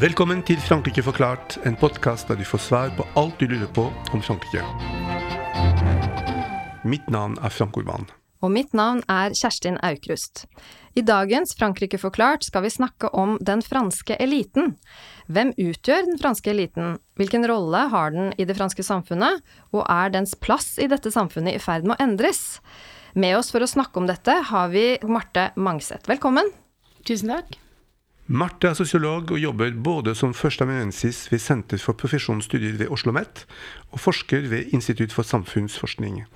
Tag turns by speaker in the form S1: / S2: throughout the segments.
S1: Velkommen til Frankrike forklart, en podkast der du får svar på alt du lurer på om Frankrike. Mitt navn er Frank Urban.
S2: Og mitt navn er Kjerstin Aukrust. I dagens Frankrike forklart skal vi snakke om den franske eliten. Hvem utgjør den franske eliten, hvilken rolle har den i det franske samfunnet, og er dens plass i dette samfunnet i ferd med å endres? Med oss for å snakke om dette har vi Marte Mangseth. Velkommen.
S3: Tusen takk.
S1: Marte er sosiolog og jobber både som førsteamanuensis ved Senter for profesjonsstudier ved Oslo OsloMet og forsker ved Institutt for samfunnsforskning.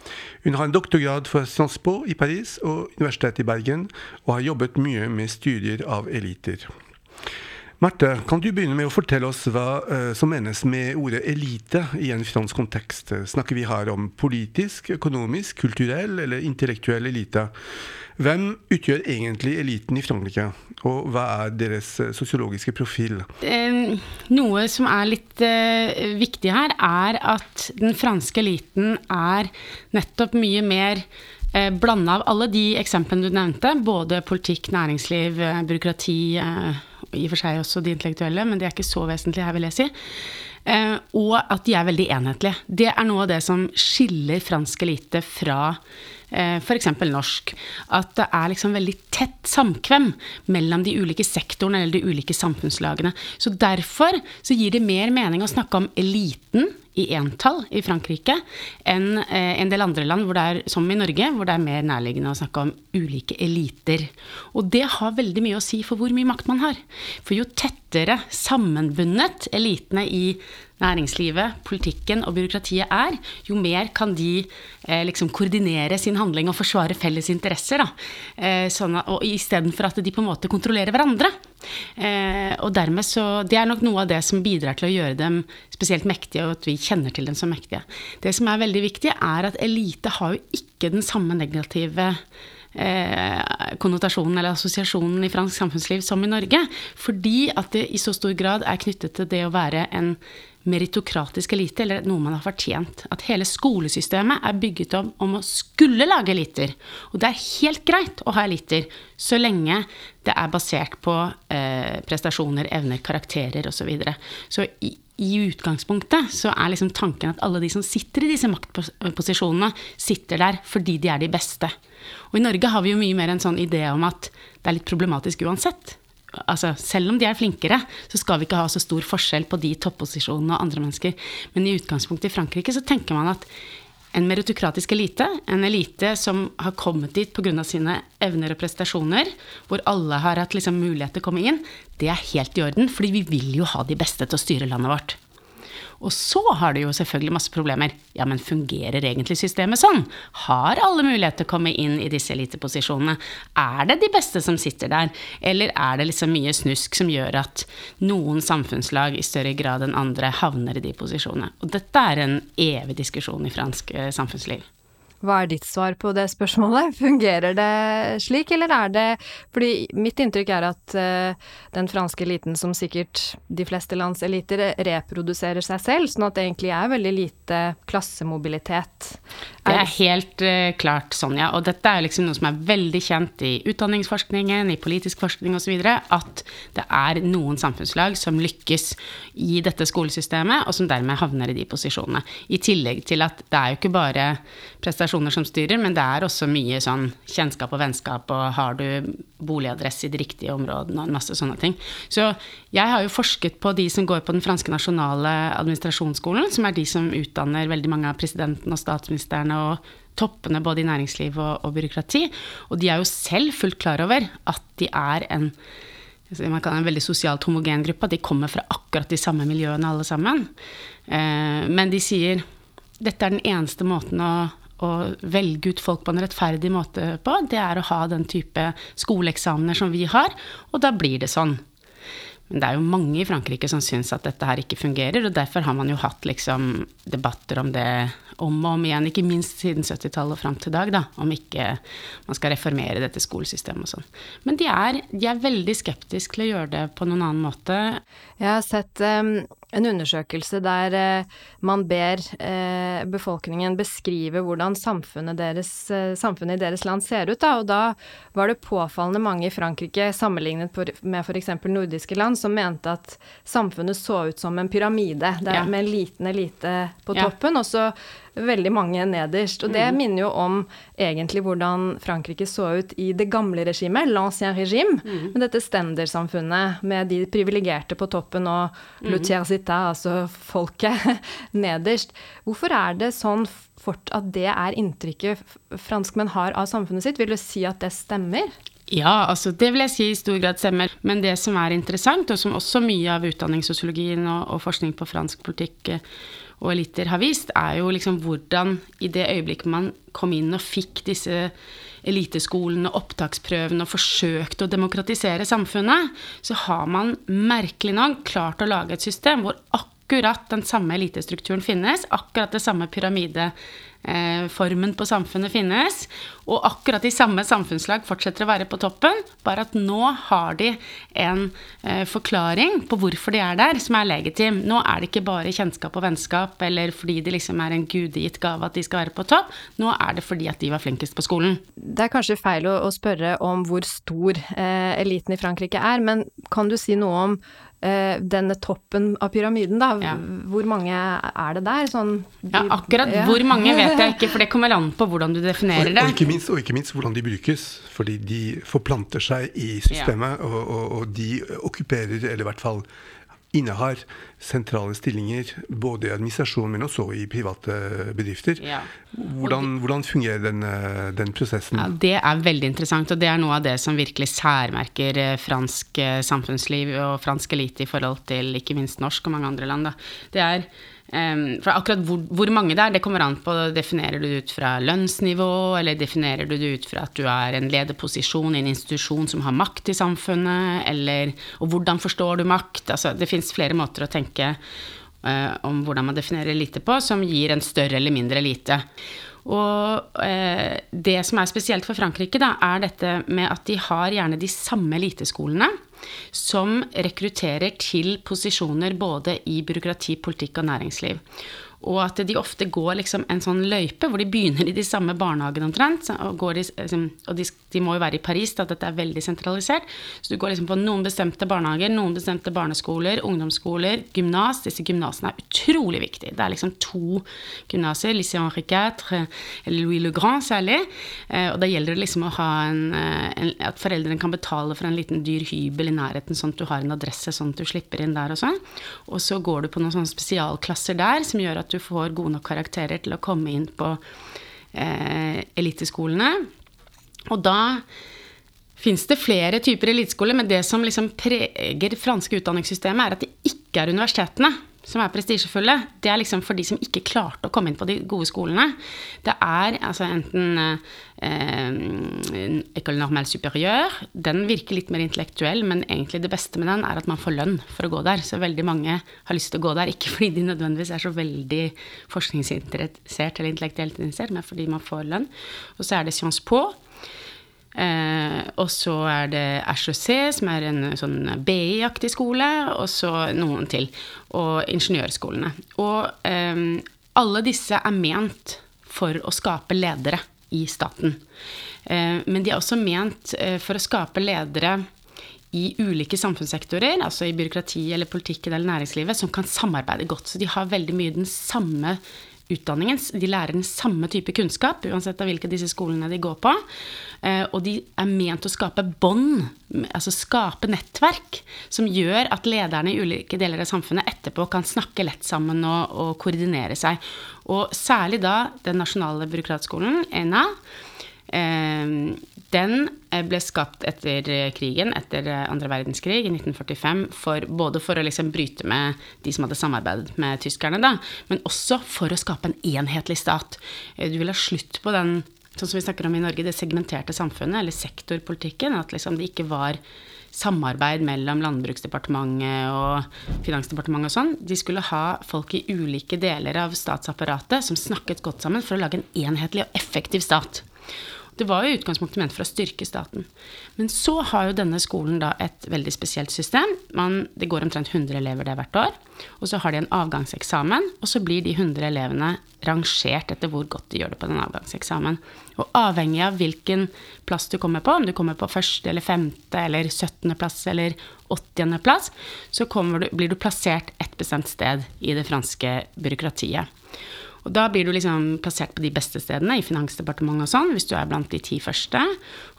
S1: Hun har en doktorgrad fra Sciences Po i Paris og Universitetet i Bergen, og har jobbet mye med studier av eliter. Marte, kan du begynne med å fortelle oss hva uh, som menes med ordet elite i en fransk kontekst? Snakker vi her om politisk, økonomisk, kulturell eller intellektuell elite? Hvem utgjør egentlig eliten i Frankrike, og hva er deres eh, sosiologiske profil?
S3: Noe som er litt eh, viktig her, er at den franske eliten er nettopp mye mer eh, blanda av alle de eksemplene du nevnte. Både politikk, næringsliv, byråkrati, i og for seg også de intellektuelle, men det er ikke så vesentlig her, vil jeg si. Eh, og at de er veldig enhetlige. Det er noe av det som skiller fransk elite fra eh, f.eks. norsk. At det er liksom veldig tett samkvem mellom de ulike sektorene eller de ulike samfunnslagene. Så derfor så gir det mer mening å snakke om eliten i entall i Frankrike enn eh, en del andre land, hvor det er, som i Norge, hvor det er mer nærliggende å snakke om ulike eliter. Og det har veldig mye å si for hvor mye makt man har. For jo tettere sammenbundet elitene i næringslivet, politikken og byråkratiet er, jo mer kan de eh, liksom koordinere sin handling og forsvare felles interesser. Da. Eh, sånn at, og Istedenfor at de på en måte kontrollerer hverandre. Eh, og dermed så, Det er nok noe av det som bidrar til å gjøre dem spesielt mektige, og at vi kjenner til dem som mektige. Det som er veldig viktig, er at elite har jo ikke den samme negative eh, konnotasjonen eller assosiasjonen i fransk samfunnsliv som i Norge. Fordi at det i så stor grad er knyttet til det å være en meritokratisk elite, eller noe man har fortjent. At hele skolesystemet er bygget om om å skulle lage eliter. Og det er helt greit å ha eliter, så lenge det er basert på eh, prestasjoner, evner, karakterer osv. Så, videre. så i, i utgangspunktet så er liksom tanken at alle de som sitter i disse maktposisjonene, sitter der fordi de er de beste. Og i Norge har vi jo mye mer en sånn idé om at det er litt problematisk uansett. Altså, selv om de er flinkere, så skal vi ikke ha så stor forskjell på de topposisjonene og andre mennesker. Men i utgangspunktet i Frankrike så tenker man at en meritokratisk elite, en elite som har kommet dit pga. sine evner og prestasjoner, hvor alle har hatt liksom mulighet til å komme inn, det er helt i orden, fordi vi vil jo ha de beste til å styre landet vårt. Og så har du jo selvfølgelig masse problemer. Ja, men fungerer egentlig systemet sånn? Har alle mulighet til å komme inn i disse eliteposisjonene? Er det de beste som sitter der, eller er det liksom mye snusk som gjør at noen samfunnslag i større grad enn andre havner i de posisjonene? Og dette er en evig diskusjon i fransk eh, samfunnsliv.
S2: Hva er ditt svar på det spørsmålet? Fungerer det slik, eller er det Fordi mitt inntrykk er at uh, den franske eliten, som sikkert de fleste lands eliter, reproduserer seg selv, sånn at det egentlig er veldig lite klassemobilitet.
S3: Det er helt uh, klart sånn, ja. Og dette er liksom noe som er veldig kjent i utdanningsforskningen, i politisk forskning osv., at det er noen samfunnslag som lykkes i dette skolesystemet, og som dermed havner i de posisjonene. I tillegg til at det er jo ikke bare prestasjoner som styrer, men det er også mye sånn kjennskap og vennskap, og har du boligadresse i de riktige områdene, og en masse sånne ting. Så jeg har jo forsket på de som går på den franske nasjonale administrasjonsskolen, som er de som utdanner veldig mange av presidenten og statsministeren og toppene både i næringsliv og, og byråkrati. Og de er jo selv fullt klar over at de er en en veldig sosialt homogen gruppe. De kommer fra akkurat de samme miljøene alle sammen. Eh, men de sier dette er den eneste måten å å velge ut folk på en rettferdig måte på, det er å ha den type skoleeksamener som vi har, og da blir det sånn. Men det er jo mange i Frankrike som syns at dette her ikke fungerer, og derfor har man jo hatt liksom debatter om det om og om igjen, ikke minst siden 70-tallet og fram til dag, da, om ikke man skal reformere dette skolesystemet og sånn. Men de er, de er veldig skeptiske til å gjøre det på noen annen måte.
S2: Jeg har sett um en undersøkelse der eh, man ber eh, befolkningen beskrive hvordan samfunnet, deres, eh, samfunnet, i deres land ser ut. Da. Og da var det påfallende mange i Frankrike, sammenlignet med f.eks. nordiske land, som mente at samfunnet så ut som en pyramide, ja. med en liten elite på toppen. Ja. og så veldig mange nederst. Og det mm. minner jo om egentlig hvordan Frankrike så ut i det gamle regimet, l'ancien regime, mm. med dette stendersamfunnet med de privilegerte på toppen og mm. le altså folket, nederst. Hvorfor er det sånn fort at det er inntrykket franskmenn har av samfunnet sitt? Vil du si at det stemmer?
S3: Ja, altså det vil jeg si i stor grad stemmer. Men det som er interessant, og som også mye av utdanningssosiologien og, og forskning på fransk politikk eh, og eliter har vist, er jo liksom hvordan i det øyeblikket man kom inn og fikk disse eliteskolene, opptaksprøvene og forsøkte å demokratisere samfunnet, så har man merkelig nok klart å lage et system hvor akkurat den samme elitestrukturen finnes, akkurat det samme pyramide Eh, formen på samfunnet finnes. Og akkurat de samme samfunnslag fortsetter å være på toppen, bare at nå har de en eh, forklaring på hvorfor de er der, som er legitim. Nå er det ikke bare kjennskap og vennskap eller fordi det liksom er en gudegitt gave at de skal være på topp. Nå er det fordi at de var flinkest på skolen.
S2: Det er kanskje feil å, spørre om hvor stor eh, eliten i Frankrike er, men kan du si noe om Eh, denne toppen av pyramiden, da. Ja. Hvor mange er det der? Sånn,
S3: de, ja, akkurat ja. hvor mange vet jeg ikke, for det kommer an på hvordan du definerer det.
S1: Og, og, ikke, minst, og ikke minst hvordan de brukes. Fordi de forplanter seg i systemet, ja. og, og, og, de okkuperer, eller i hvert fall innehar sentrale stillinger både i administrasjon, men også i private bedrifter. Ja. Hvordan, hvordan, fungerer den, eh, den prosessen?
S3: Ja, det er veldig interessant, og det er noe av det som virkelig særmerker eh, fransk eh, samfunnsliv og fransk elite i forhold til ikke minst norsk og mange andre land. Da. Det er for akkurat hvor, hvor, mange det er, det kommer an på Definerer du det ut fra lønnsnivå, eller definerer du det ut fra at du er en lederposisjon i en institusjon som har makt i samfunnet, eller Og hvordan forstår du makt? Altså, det fins flere måter å tenke uh, om hvordan man definerer elite på, som gir en større eller mindre elite. Og uh, det som er spesielt for Frankrike, da, er dette med at de har gjerne de samme eliteskolene som rekrutterer til posisjoner både i byråkrati, politikk og næringsliv. Og at de ofte går liksom en sånn løype hvor de begynner i de samme barnehagene omtrent. Og, de, liksom, og de, de, må jo være i Paris, da dette er veldig sentralisert. Så du går liksom på noen bestemte barnehager, noen bestemte barneskoler, ungdomsskoler, gymnas. Disse gymnasene er utrolig viktige. Det er liksom to gymnaser, Lycée Henri IV eller Louis Le Grand særlig. Eh, og da gjelder det liksom å ha en, eh, en, At foreldrene kan betale for en liten dyr hybel i nærheten, sånn at du har en adresse, sånn at du slipper inn der og sånn. Og så går du på noen sånne spesialklasser der som gjør at du får gode nok karakterer til å komme inn på eh, eliteskolene. Og da fins det flere typer eliteskoler, men det som liksom preger franske utdanningssystemet, er at det ikke er universitetene som er prestisjefulle, det er liksom for de som ikke klarte å komme inn på de gode skolene. Det er altså enten eh, École normale supérieure, den virker litt mer intellektuell, men egentlig det beste med den er at man får lønn for å gå der. Så veldig mange har lyst til å gå der, ikke fordi de nødvendigvis er så veldig forskningsinteressert eller intellektuelt interessert, men fordi man får lønn. Og så er det Sciences Po Eh, og så er det HEC, som er en sånn BI-aktig skole, og så noen til. Og ingeniørskolene. Og eh, alle disse er ment for å skape ledere i staten. Eh, men de er også ment eh, for å skape ledere i ulike samfunnssektorer, altså i byråkrati eller politikken eller næringslivet, som kan samarbeide godt. Så de har veldig mye den samme utdanningen. De lærer den samme type kunnskap, uansett av hvilke disse skolene de går på. Eh, og de er ment å skape bånd, altså skape nettverk, som gjør at lederne i ulike deler av samfunnet etterpå kan snakke lett sammen og, og koordinere seg. Og særlig da den nasjonale byråkratskolen, ENA. Eh, den eh, ble skapt etter eh, krigen, etter eh, andre verdenskrig, i 1945, for, både for å liksom bryte med de som hadde samarbeidet med tyskerne, da, men også for å skape en enhetlig stat. Du vil ha slutt på den, sånn som vi snakker om i Norge, det segmenterte samfunnet, eller sektorpolitikken. At liksom det ikke var samarbeid mellom Landbruksdepartementet og Finansdepartementet og sånn. De skulle ha folk i ulike deler av statsapparatet som snakket godt sammen for å lage en enhetlig og effektiv stat. Det var jo i utgangspunktet ment for å styrke staten. Men så har jo denne skolen da et veldig spesielt system. Man, det går omtrent 100 elever der hvert år. Og så har de en avgangseksamen, og så blir de 100 elevene rangert etter hvor godt de gjør det på den avgangseksamen. Og avhengig av hvilken plass du kommer på, om du kommer på første eller femte eller 17. plass eller 80. plass, så du, blir du plassert et bestemt sted i det franske byråkratiet. Og da blir du liksom plassert på de beste stedene, i Finansdepartementet og sånn, hvis du er blant de ti første.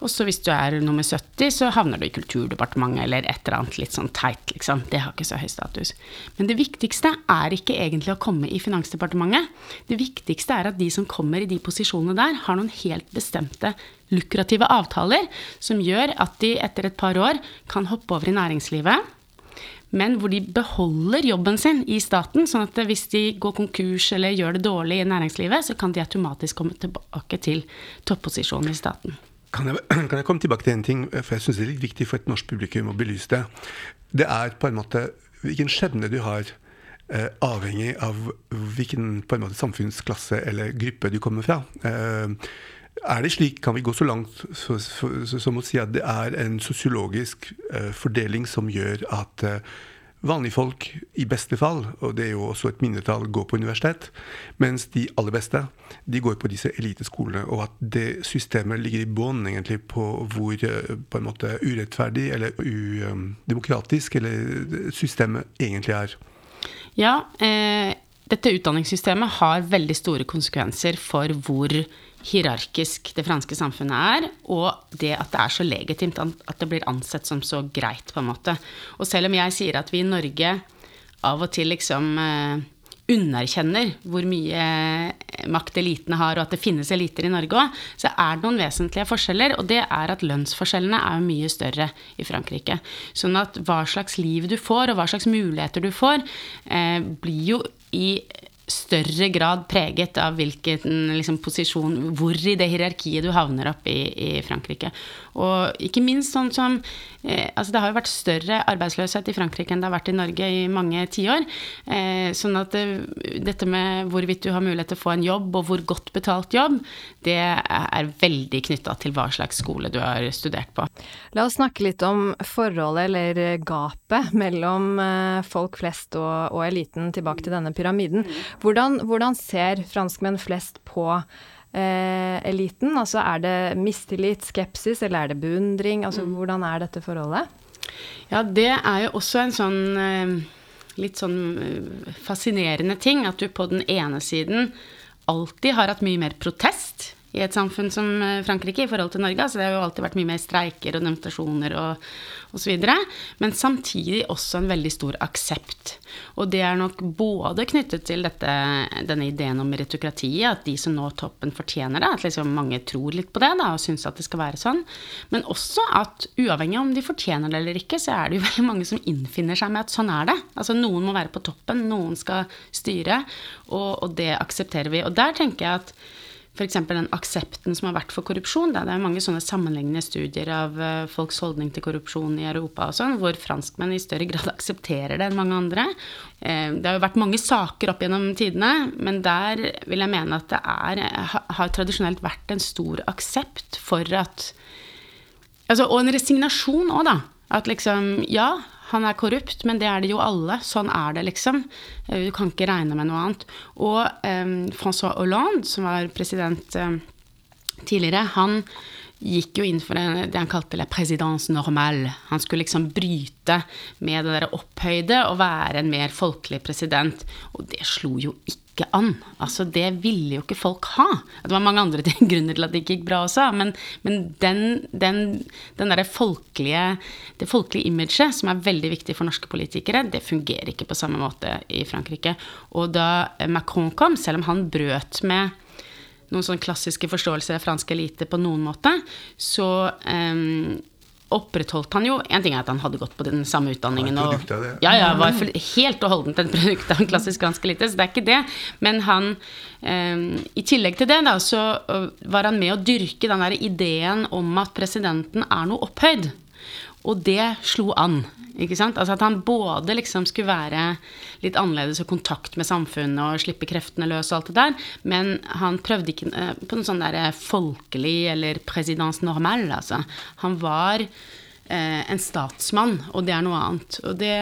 S3: Og så hvis du er nummer 70, så havner du i Kulturdepartementet eller et eller annet litt sånn teit, liksom. Det har ikke så høy status. Men det viktigste er ikke egentlig å komme i Finansdepartementet. Det viktigste er at de som kommer i de posisjonene der, har noen helt bestemte lukrative avtaler som gjør at de etter et par år kan hoppe over i næringslivet men hvor de beholder jobben sin i staten. Sånn at hvis de går konkurs eller gjør det dårlig i næringslivet, så kan de automatisk komme tilbake til topposisjonen i staten.
S1: Kan jeg, kan jeg komme tilbake til en ting, for jeg syns det er litt viktig for et norsk publikum å belyse det. Det er på en måte hvilken skjebne du har, eh, avhengig av hvilken på en måte, samfunnsklasse eller gruppe du kommer fra. Eh, er det slik, kan vi gå så langt som å si at det er en sosiologisk uh, fordeling som gjør at uh, vanlige folk, i beste fall, og det er jo også et mindretall, går på universitet, mens de aller beste de går på disse eliteskolene, og at det systemet ligger i bånn egentlig på hvor uh, på en måte urettferdig eller udemokratisk eller systemet egentlig er.
S3: Ja, eh, dette utdanningssystemet har veldig store konsekvenser for hvor hierarkisk det franske samfunnet er, og det at det er så legitimt at det blir ansett som så greit, på en måte. Og selv om jeg sier at vi i Norge av og til liksom uh, underkjenner hvor mye makt elitene har, og at det finnes eliter i Norge òg, så er det noen vesentlige forskjeller. Og det er at lønnsforskjellene er mye større i Frankrike. Sånn at hva slags liv du får, og hva slags muligheter du får, eh, blir jo i større grad preget av hvilken liksom, posisjon Hvor i det hierarkiet du havner opp i, i Frankrike. Og ikke minst sånn som eh, Altså det har jo vært større arbeidsløshet i Frankrike enn det har vært i Norge i mange tiår. Eh, sånn at det, dette med hvorvidt du har mulighet til å få en jobb, og hvor godt betalt jobb, det er veldig knytta til hva slags skole du har studert på.
S2: La oss snakke litt om forholdet, eller gapet, mellom eh, folk flest og, og eliten tilbake til denne pyramiden. Hvordan, hvordan ser franskmenn flest på eh, eliten? Altså er det mistillit, skepsis, eller er det beundring? Altså mm. hvordan er dette forholdet?
S3: Ja, det er jo også en sånn eh, litt sånn eh, fascinerende ting at du på den ene siden alltid har hatt mye mer protest i et samfunn som eh, Frankrike i forhold til Norge. Altså det har jo alltid vært mye mer streiker og demonstrasjoner og osv. Men samtidig også en veldig stor aksept. Og det er nok både knyttet til dette, denne ideen om meritokratiet, at de som når toppen, fortjener det. At liksom mange tror litt på det da, og syns at det skal være sånn. Men også at uavhengig av om de fortjener det eller ikke, så er det jo veldig mange som innfinner seg med at sånn er det. Altså noen må være på toppen, noen skal styre, og, og det aksepterer vi. Og der tenker jeg at f.eks. den aksepten som har vært for korrupsjon. Da. Det er mange sånne sammenlignende studier av uh, folks holdning til korrupsjon i Europa og sånn, hvor franskmenn i større grad aksepterer det enn mange andre. Uh, det har jo vært mange saker opp gjennom tidene, men der vil jeg mene at det er, har tradisjonelt vært en stor aksept for at altså, Og en resignasjon òg, da. At liksom, ja, han er korrupt, men det er det jo alle. Sånn er det, liksom. Eh, du kan ikke regne med noe annet. Og um, Francois Hollande, som var president um, tidligere, han gikk jo inn for det han kalte la présidence normale. Han skulle liksom bryte med det der opphøyde og være en mer folkelig president. Og det slo jo ikke ikke an. Altså, det ville jo ikke folk ha. Det var mange andre ting, grunner til at det ikke gikk bra også, men, men den, den, den der folkelige, det folkelige imaget, som er veldig viktig for norske politikere, det fungerer ikke på samme måte i Frankrike. Og da Macron kom, selv om han brøt med noen sånn klassiske forståelser av fransk elite på noen måte, så um, opprettholdt han jo En ting er at han hadde gått på den samme utdanningen og ja, ja, var helt og holdent et produkt av en klassisk fransk elite, så det er ikke det. Men han eh, I tillegg til det, da, så var han med å dyrke den der ideen om at presidenten er noe opphøyd. Og det slo an. Ikke sant? Altså At han både liksom skulle være litt annerledes og kontakt med samfunnet og slippe kreftene løs og alt det der, men han prøvde ikke eh, på noe sånn der eh, folkelig eller presidence normal, altså. Han var eh, en statsmann, og det er noe annet. Og det,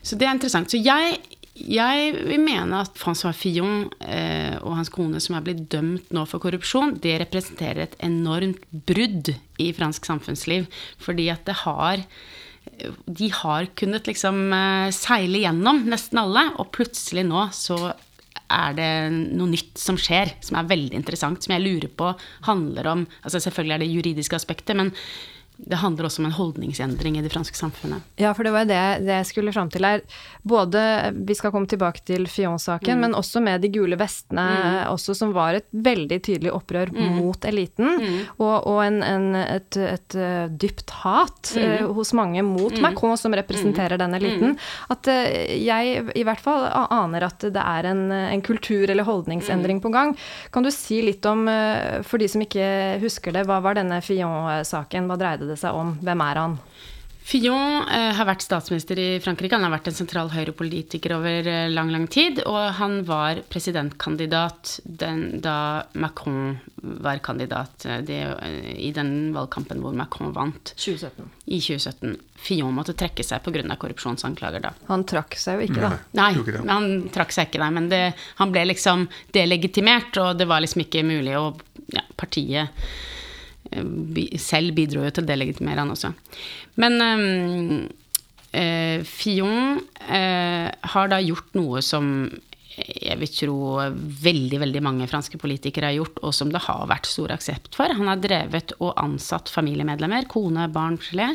S3: så det er interessant. Så jeg, jeg vil mene at Francois Fillon eh, og hans kone som er blitt dømt nå for korrupsjon, det representerer et enormt brudd i fransk samfunnsliv. Fordi at det har De har kunnet liksom eh, seile gjennom, nesten alle, og plutselig nå så er det noe nytt som skjer, som er veldig interessant, som jeg lurer på handler om altså Selvfølgelig er det juridiske aspektet, men det handler også om en holdningsendring i det franske samfunnet.
S2: Ja, for det var det, det jeg skulle fram til her. Både Vi skal komme tilbake til Fion-saken, mm. men også med de gule vestene, mm. også, som var et veldig tydelig opprør mm. mot eliten. Mm. Og, og en, en, et, et, eh, dypt hat uh, hos mange mot mm. Macron, som representerer den eliten. At uh, jeg i hvert fall aner at det er en, en kultur- eller holdningsendring på gang. Kan du si litt om, uh, for de som ikke husker det, hva var denne Fion-saken? Hva dreide det seg om? Hvem er han?
S3: Fillon eh, har vært statsminister i Frankrike. Han har vært en sentral høyrepolitiker over eh, lang, lang tid. Og han var presidentkandidat den, da Macron var kandidat eh, det, eh, i den valgkampen hvor Macron vant.
S2: 2017.
S3: I 2017. Fillon måtte trekke seg pga. korrupsjonsanklager da.
S2: Han trakk seg jo ikke, da.
S3: Nei, han trakk seg ikke, nei. Men det, han ble liksom delegitimert, og det var liksom ikke mulig å ja, Partiet selv bidro jo til å delegitimere han også. Men um, eh, Fion eh, har da gjort noe som jeg vil tro veldig veldig mange franske politikere har gjort, og som det har vært stor aksept for. Han har drevet og ansatt familiemedlemmer, kone, barn, gelé,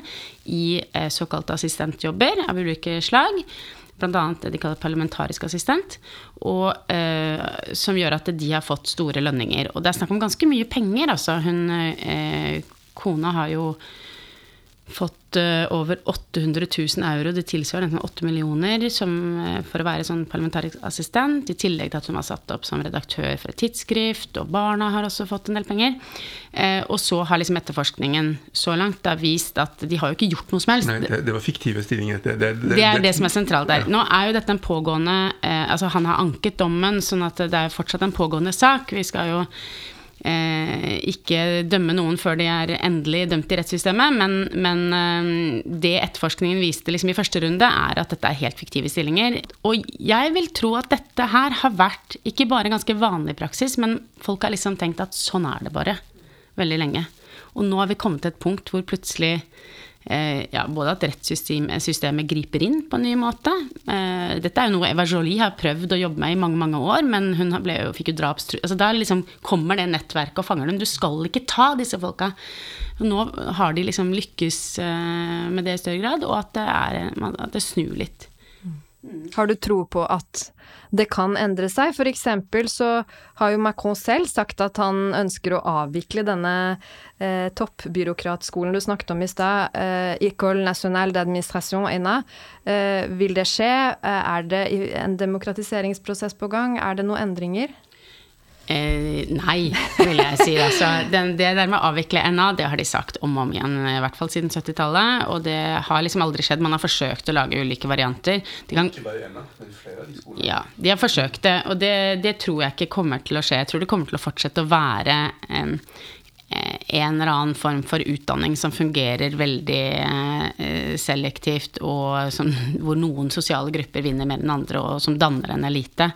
S3: i eh, såkalte assistentjobber av ulike slag bl.a. det de kaller parlamentarisk assistent, og, eh, som gjør at de har fått store lønninger. Og det er snakk om ganske mye penger, altså. Hun, eh, kona har jo fått uh, over 800 000 euro, det tilsvarer nesten 8 millioner, som, uh, for å være sånn parlamentarisk assistent, i tillegg til at hun var satt opp som redaktør for et tidsskrift, og barna har også fått en del penger. Eh, og så har liksom etterforskningen så langt da vist at de har jo ikke gjort noe som helst.
S1: Nei, det, det var fiktive stillinger.
S3: Det, det, det, er det som er sentralt der. Nå er jo dette en pågående Altså, han har anket dommen, sånn at det er fortsatt en pågående sak. Vi skal jo eh, ikke dømme noen før de er endelig dømt i rettssystemet, men, men eh, det etterforskningen viste liksom i første runde, er at dette er helt fiktive stillinger. Og jeg vil tro at dette her har vært ikke bare ganske vanlig praksis, men folk har liksom tenkt at sånn er det bare. Veldig lenge. Og nå har vi kommet til et punkt hvor plutselig ja, både at rettssystemet griper inn på en ny måte. Eh, dette er jo noe Eva Jolie har prøvd å jobbe med i mange mange år, men hun jo, fikk jo drapstrusler altså, Da liksom kommer det nettverket og fanger dem. Du skal ikke ta disse folka. Nå har de liksom lykkes eh, med det i større grad, og at det, er, at det snur litt.
S2: Har du tro på at det kan endre seg? For eksempel så har jo Macron selv sagt at han ønsker å avvikle denne eh, toppbyråkratskolen du snakket om i stad, eh, nationale d'administration, ENA. Eh, vil det skje? Eh, er det en demokratiseringsprosess på gang? Er det noen endringer?
S3: Eh, nei, vil jeg si. Altså, den, det der med å avvikle NA, det har de sagt om og om igjen, i hvert fall siden 70-tallet. Og det har liksom aldri skjedd. Man har forsøkt å lage ulike varianter.
S1: De kan, ikke bare NA, men flere av de skolene.
S3: Ja, de har forsøkt det. Og det, det, tror jeg ikke kommer til å skje. Jeg tror det kommer til å fortsette å være en, en eller annen form for utdanning som fungerer veldig eh, selektivt, og som, hvor noen sosiale grupper vinner mer enn andre, og som danner en elite.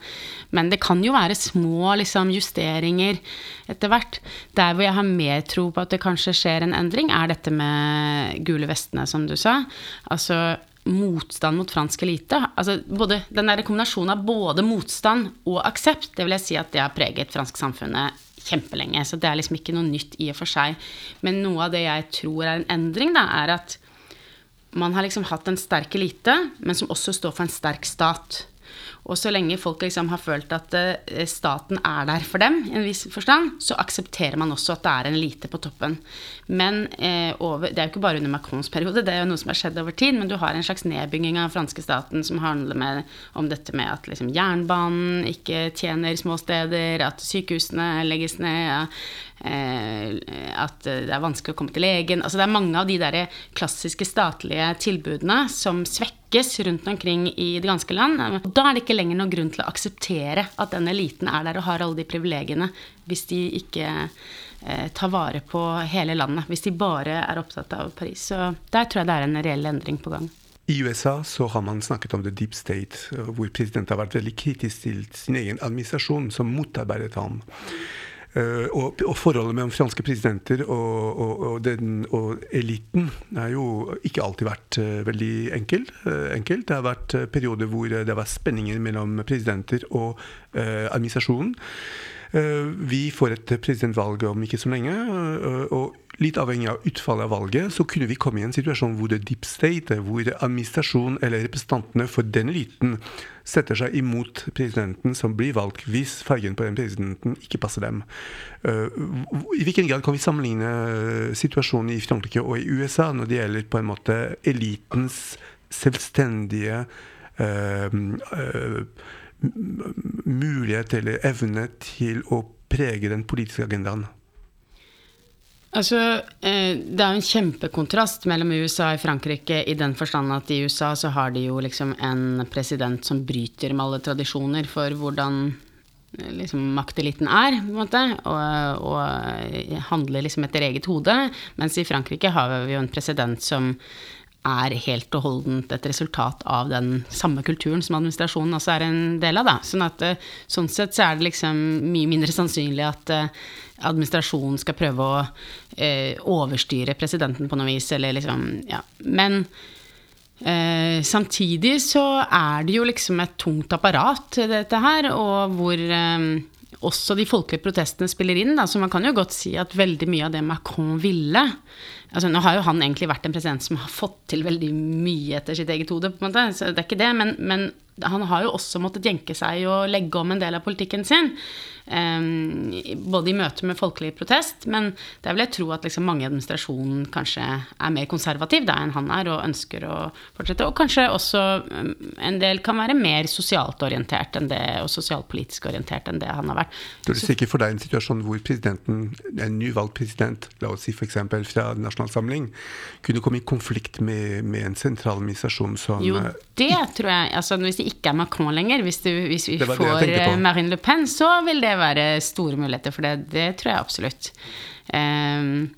S3: Men det kan jo være små liksom, justeringer etter hvert. Der hvor jeg har mer tro på at det kanskje skjer en endring, er dette med gule vestene, som du sa. Altså motstand mot fransk elite. Altså, både, den der kombinasjonen av både motstand og aksept, det vil jeg si at det har preget fransk samfunnet kjempelenge. Så det er liksom ikke noe nytt i og for seg. Men noe av det jeg tror er en endring, da, er at man har liksom hatt en sterk elite, men som også står for en sterk stat. Og så lenge folk liksom har følt at eh, staten er der for dem, i en viss forstand, så aksepterer man også at det er en elite på toppen. Men eh, over, det er jo ikke bare under Macrons periode, det er jo noe som har skjedd over tid, men du har en slags nedbygging av franske staten som handler med, om dette med at liksom, jernbanen ikke tjener små steder, at sykehusene legges ned, eh, at det er vanskelig å komme til legen. Altså det er mange av de der klassiske statlige tilbudene som svekkes rundt omkring i det ganske land. Da er det ikke lenger noen grunn til å akseptere at den eliten er der og har alle de privilegiene, hvis de ikke eh, tar vare på hele landet. Hvis de bare er opptatt av Paris. Så der tror jeg det er en reell endring på gang.
S1: I USA så har man snakket om the deep state, hvor presidenten har vært veldig kritisk til sin egen administrasjon, som motarbeidet ham. Uh, og, og, forholdet mellom franske presidenter og, og, den, og, eliten har jo ikke alltid vært uh, veldig enkel, uh, enkelt. Det har vært perioder hvor det har vært spenninger mellom presidenter og administrasjonen. Vi får et presidentvalg om ikke så lenge. og litt avhengig av utfallet av valget, så kunne vi komme i en situasjon hvor det deep state, hvor administrasjonen eller representantene for den eliten setter seg imot presidenten som blir valgt, hvis fargen på den presidenten ikke passer dem. Uh, I hvilken grad kan vi sammenligne situasjonen i Frankrike og i USA når det gjelder på en måte elitens selvstendige uh, uh, mulighet eller evne til å prege den politiske agendaen?
S3: Altså, eh, Det er jo en kjempekontrast mellom USA og Frankrike i den forstand at i USA så har de jo liksom en president som bryter med alle tradisjoner for hvordan eh, liksom makteliten er, på en måte, og, og handler liksom etter eget hode. Mens i Frankrike har vi jo en president som er helt og holdent et resultat av den samme kulturen som administrasjonen også er en del av. Da. Sånn, at, eh, sånn sett så er det liksom mye mindre sannsynlig at administrasjonen skal prøve å eh, overstyre presidenten på noe vis, eller liksom Ja. Men eh, samtidig så er det jo liksom et tungt apparat, dette her, og hvor eh, også de folkelige protestene spiller inn. Da. Så man kan jo godt si at veldig mye av det Macron ville altså Nå har jo han egentlig vært en president som har fått til veldig mye etter sitt eget hode, på en måte, så det er ikke det. Men, men han har jo også måttet jenke seg og legge om en del av politikken sin. Um, både i møte med folkelig protest, men der vil jeg tro at liksom mange i administrasjonen kanskje er mer konservativ da enn han er, og ønsker å fortsette. Og kanskje også um, en del kan være mer sosialt orientert enn det, og sosialpolitisk orientert enn det han har vært.
S1: Du er sikker for deg en situasjon hvor presidenten, en nyvalgt president, la oss si f.eks. fra Nasjonal Samling, kunne komme i konflikt med, med en sentraladministrasjon som
S3: Jo, eh, det tror jeg. altså Hvis det ikke er Macron lenger, hvis, det, hvis vi får eh, Marine Le Pen, så vil det være store muligheter for det. Det tror jeg absolutt. Um,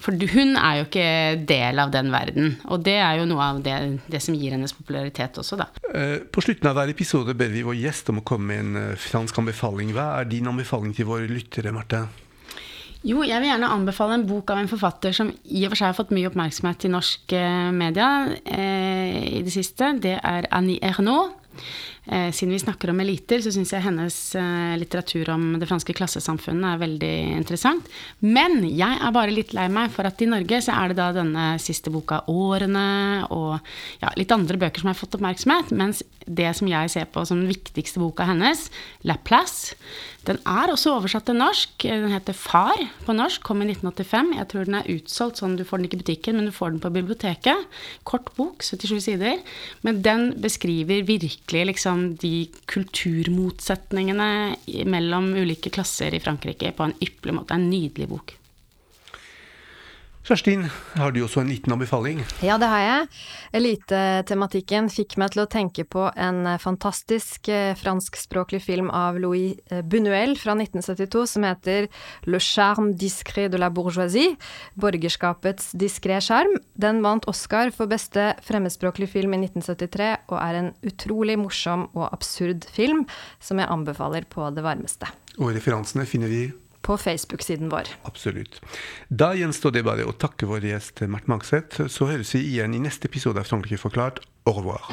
S3: for hun er jo ikke del av den verden. Og det er jo noe av det, det som gir hennes popularitet også, da.
S1: Eh, på slutten av hver episode ber vi vår gjest om å komme med en fransk anbefaling. Hva er din anbefaling til våre lyttere, Marte?
S3: Jo, jeg vil gjerne anbefale en bok av en forfatter som i og for seg har fått mye oppmerksomhet i norske media eh, i det siste. Det er Annie Ernaux. Eh, siden vi snakker om eliter, så syns jeg hennes eh, litteratur om det franske klassesamfunnet er veldig interessant. Men jeg er bare litt lei meg for at i Norge så er det da denne siste boka 'Årene' og ja, litt andre bøker som har fått oppmerksomhet, mens det som jeg ser på som den viktigste boka hennes, 'La Place', den er også oversatt til norsk. Den heter Far på norsk, kom i 1985. Jeg tror den er utsolgt sånn du får den ikke i butikken, men du får den på biblioteket. Kort bok, 77 sider. Men den beskriver virkelig liksom liksom de kulturmotsetningene mellom ulike klasser i Frankrike på en ypperlig måte. En nydelig bok.
S1: Kjerstin, har du også en liten anbefaling?
S2: Ja, det har jeg. Elitetematikken fikk meg til å tenke på en fantastisk eh, franskspråklig film av Louis eh, Bunuel fra 1972 som heter Le charme discret de la bourgeoisie, borgerskapets diskré sjarm. Den vant Oscar for beste fremmedspråklig film i 1973, og er en utrolig morsom og absurd film som jeg anbefaler på det varmeste.
S1: Og referansene finner vi
S2: på Facebook-siden vår.
S1: Absolutt. Da gjenstår det bare å takke vår gjest Mert Mangseth. Så høres vi igjen i neste episode av Frankrike forklart. Au revoir.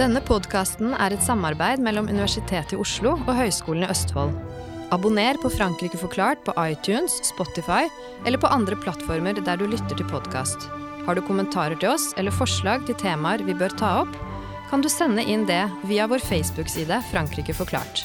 S2: Denne podkasten er et samarbeid mellom Universitetet i Oslo og Høgskolen i Østfold. Abonner på Frankrike forklart på iTunes, Spotify eller på andre plattformer der du lytter til podkast. Har du kommentarer til oss eller forslag til temaer vi bør ta opp? kan du sende inn det via vår Facebook-side Frankrike forklart.